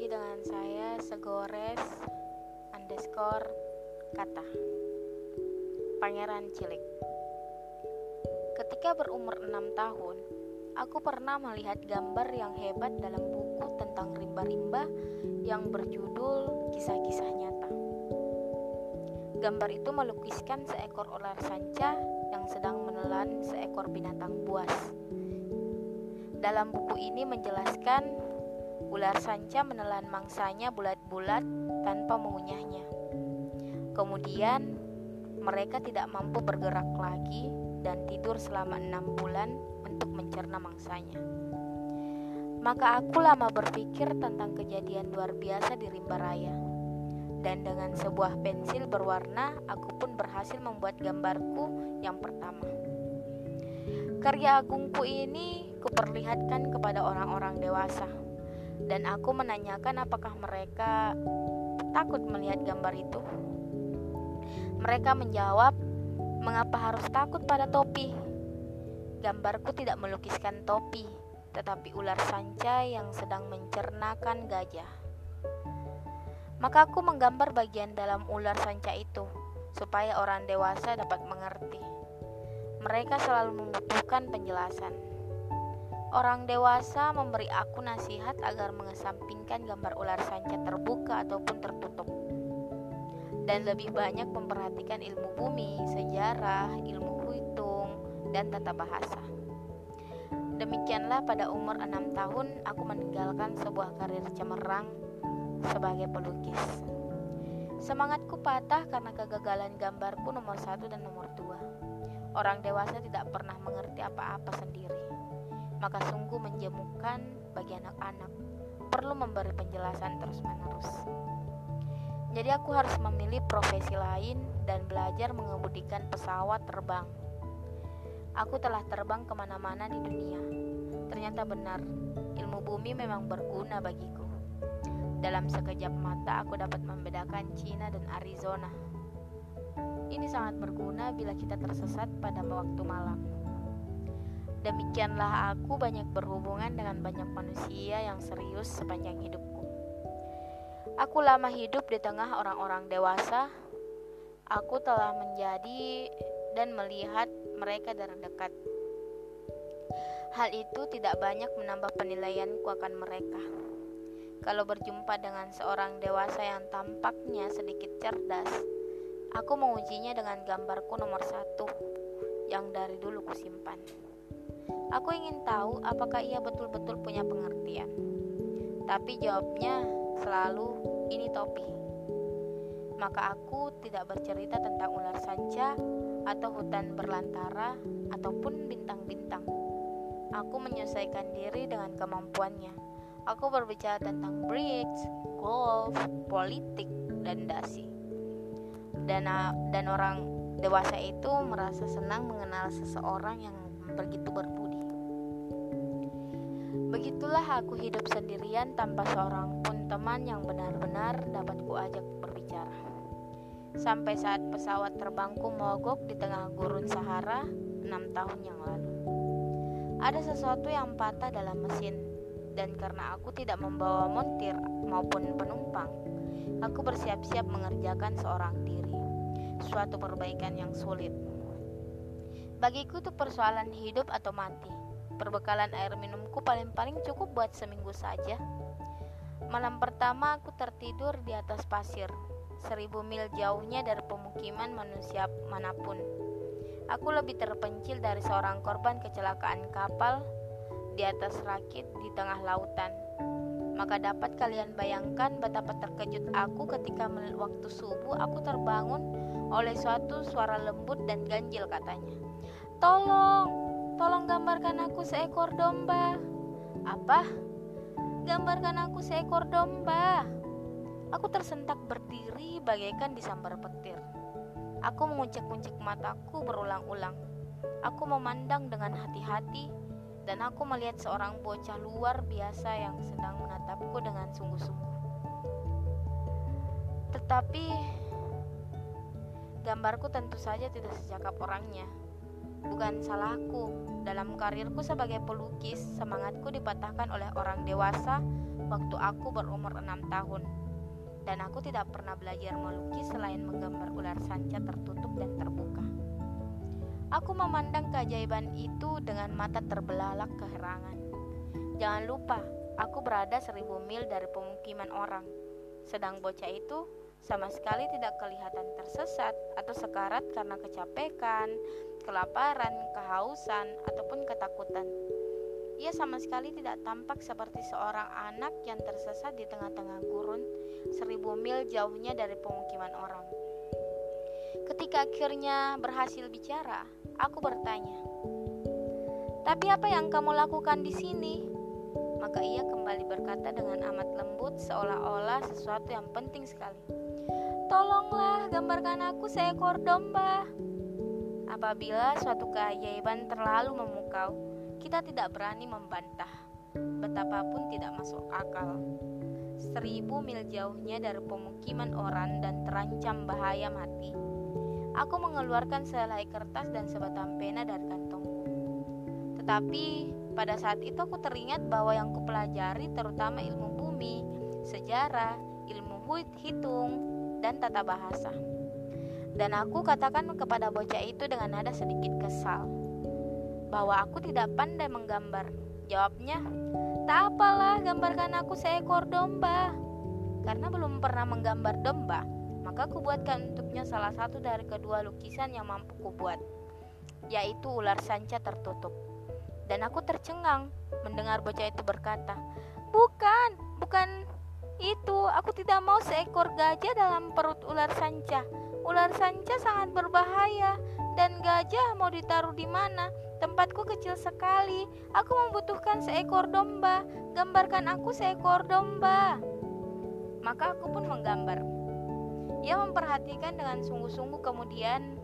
lagi dengan saya Segores underscore kata Pangeran Cilik Ketika berumur 6 tahun, aku pernah melihat gambar yang hebat dalam buku tentang rimba-rimba yang berjudul Kisah-Kisah Nyata. Gambar itu melukiskan seekor ular sanca yang sedang menelan seekor binatang buas. Dalam buku ini menjelaskan Ular sanca menelan mangsanya bulat-bulat tanpa mengunyahnya. Kemudian, mereka tidak mampu bergerak lagi dan tidur selama enam bulan untuk mencerna mangsanya. Maka aku lama berpikir tentang kejadian luar biasa di rimba raya. Dan dengan sebuah pensil berwarna, aku pun berhasil membuat gambarku yang pertama. Karya agungku ini kuperlihatkan kepada orang-orang dewasa dan aku menanyakan apakah mereka takut melihat gambar itu. Mereka menjawab, "Mengapa harus takut pada topi?" Gambarku tidak melukiskan topi, tetapi ular sanca yang sedang mencernakan gajah. Maka aku menggambar bagian dalam ular sanca itu supaya orang dewasa dapat mengerti. Mereka selalu membutuhkan penjelasan. Orang dewasa memberi aku nasihat agar mengesampingkan gambar ular sanca terbuka ataupun tertutup. Dan lebih banyak memperhatikan ilmu bumi, sejarah, ilmu hitung, dan tata bahasa. Demikianlah pada umur 6 tahun aku meninggalkan sebuah karir cemerlang sebagai pelukis. Semangatku patah karena kegagalan gambarku nomor satu dan nomor dua. Orang dewasa tidak pernah mengerti apa-apa sendiri maka sungguh menjemukan bagi anak-anak perlu memberi penjelasan terus-menerus. Jadi aku harus memilih profesi lain dan belajar mengemudikan pesawat terbang. Aku telah terbang ke mana-mana di dunia. Ternyata benar, ilmu bumi memang berguna bagiku. Dalam sekejap mata aku dapat membedakan Cina dan Arizona. Ini sangat berguna bila kita tersesat pada waktu malam. Demikianlah aku banyak berhubungan dengan banyak manusia yang serius sepanjang hidupku. Aku lama hidup di tengah orang-orang dewasa. Aku telah menjadi dan melihat mereka dari dekat. Hal itu tidak banyak menambah penilaianku akan mereka. Kalau berjumpa dengan seorang dewasa yang tampaknya sedikit cerdas, aku mengujinya dengan gambarku nomor satu yang dari dulu kusimpan. Aku ingin tahu apakah ia betul-betul punya pengertian. Tapi jawabnya selalu ini topi. Maka aku tidak bercerita tentang ular sanca atau hutan berlantara ataupun bintang-bintang. Aku menyelesaikan diri dengan kemampuannya. Aku berbicara tentang bridge, golf, politik, dan dasi. Dan, dan orang dewasa itu merasa senang mengenal seseorang yang begitu berbudi. Begitulah aku hidup sendirian tanpa seorang pun teman yang benar-benar dapat kuajak berbicara. Sampai saat pesawat terbangku mogok di tengah gurun Sahara enam tahun yang lalu. Ada sesuatu yang patah dalam mesin dan karena aku tidak membawa montir maupun penumpang, aku bersiap-siap mengerjakan seorang diri. Suatu perbaikan yang sulit. Bagiku itu persoalan hidup atau mati Perbekalan air minumku paling-paling cukup buat seminggu saja. Malam pertama aku tertidur di atas pasir, seribu mil jauhnya dari pemukiman manusia mana pun. Aku lebih terpencil dari seorang korban kecelakaan kapal di atas rakit di tengah lautan. Maka dapat kalian bayangkan betapa terkejut aku ketika waktu subuh aku terbangun oleh suatu suara lembut dan ganjil katanya. Tolong, Tolong gambarkan aku seekor domba. Apa? Gambarkan aku seekor domba. Aku tersentak berdiri bagaikan disambar petir. Aku menguncek-uncek mataku berulang-ulang. Aku memandang dengan hati-hati dan aku melihat seorang bocah luar biasa yang sedang menatapku dengan sungguh-sungguh. Tetapi gambarku tentu saja tidak secakap orangnya. Bukan salahku. Dalam karirku sebagai pelukis, semangatku dipatahkan oleh orang dewasa waktu aku berumur enam tahun. Dan aku tidak pernah belajar melukis selain menggambar ular sanca tertutup dan terbuka. Aku memandang keajaiban itu dengan mata terbelalak keherangan. Jangan lupa, aku berada seribu mil dari pemukiman orang. Sedang bocah itu sama sekali tidak kelihatan tersesat atau sekarat karena kecapekan, kelaparan, kehausan, ataupun ketakutan. Ia sama sekali tidak tampak seperti seorang anak yang tersesat di tengah-tengah gurun seribu mil jauhnya dari pemukiman orang. Ketika akhirnya berhasil bicara, aku bertanya, "Tapi apa yang kamu lakukan di sini?" Maka ia kembali berkata dengan amat lembut, seolah-olah sesuatu yang penting sekali. "Tolonglah, gambarkan aku seekor domba." Apabila suatu keajaiban terlalu memukau, kita tidak berani membantah, betapapun tidak masuk akal. Seribu mil jauhnya dari pemukiman orang dan terancam bahaya mati Aku mengeluarkan selai kertas dan sebatang pena dari kantongku. Tetapi pada saat itu aku teringat bahwa yang kupelajari terutama ilmu bumi, sejarah, ilmu hitung, dan tata bahasa. Dan aku katakan kepada bocah itu dengan nada sedikit kesal bahwa aku tidak pandai menggambar. Jawabnya, "Tak apalah, gambarkan aku seekor domba." Karena belum pernah menggambar domba, maka kubuatkan untuknya salah satu dari kedua lukisan yang mampu kubuat, yaitu ular sanca tertutup. Dan aku tercengang mendengar bocah itu berkata, "Bukan, bukan. Aku tidak mau seekor gajah dalam perut ular sanca. Ular sanca sangat berbahaya dan gajah mau ditaruh di mana? Tempatku kecil sekali. Aku membutuhkan seekor domba. Gambarkan aku seekor domba." Maka aku pun menggambar ia memperhatikan dengan sungguh-sungguh kemudian,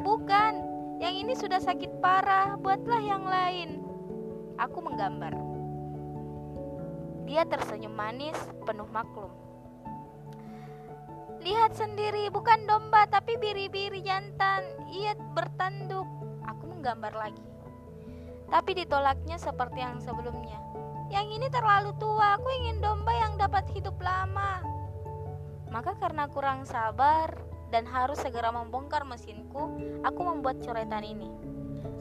"Bukan, yang ini sudah sakit parah, buatlah yang lain." Aku menggambar. Dia tersenyum manis, penuh maklum. Lihat sendiri, bukan domba tapi biri-biri jantan. Ia bertanduk. Aku menggambar lagi. Tapi ditolaknya seperti yang sebelumnya. Yang ini terlalu tua, aku ingin domba yang dapat hidup lama. Maka karena kurang sabar dan harus segera membongkar mesinku, aku membuat coretan ini.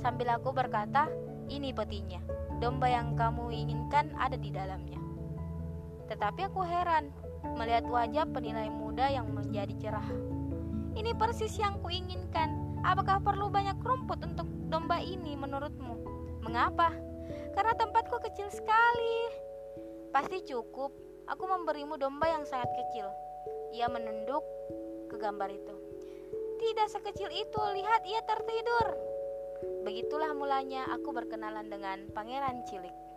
Sambil aku berkata, ini petinya, domba yang kamu inginkan ada di dalamnya. Tetapi aku heran melihat wajah penilai muda yang menjadi cerah. Ini persis yang kuinginkan. Apakah perlu banyak rumput untuk domba ini menurutmu? Mengapa? Karena tempatku kecil sekali. Pasti cukup. Aku memberimu domba yang sangat kecil. Ia menunduk ke gambar itu. Tidak sekecil itu, lihat ia tertidur. Begitulah mulanya aku berkenalan dengan Pangeran Cilik.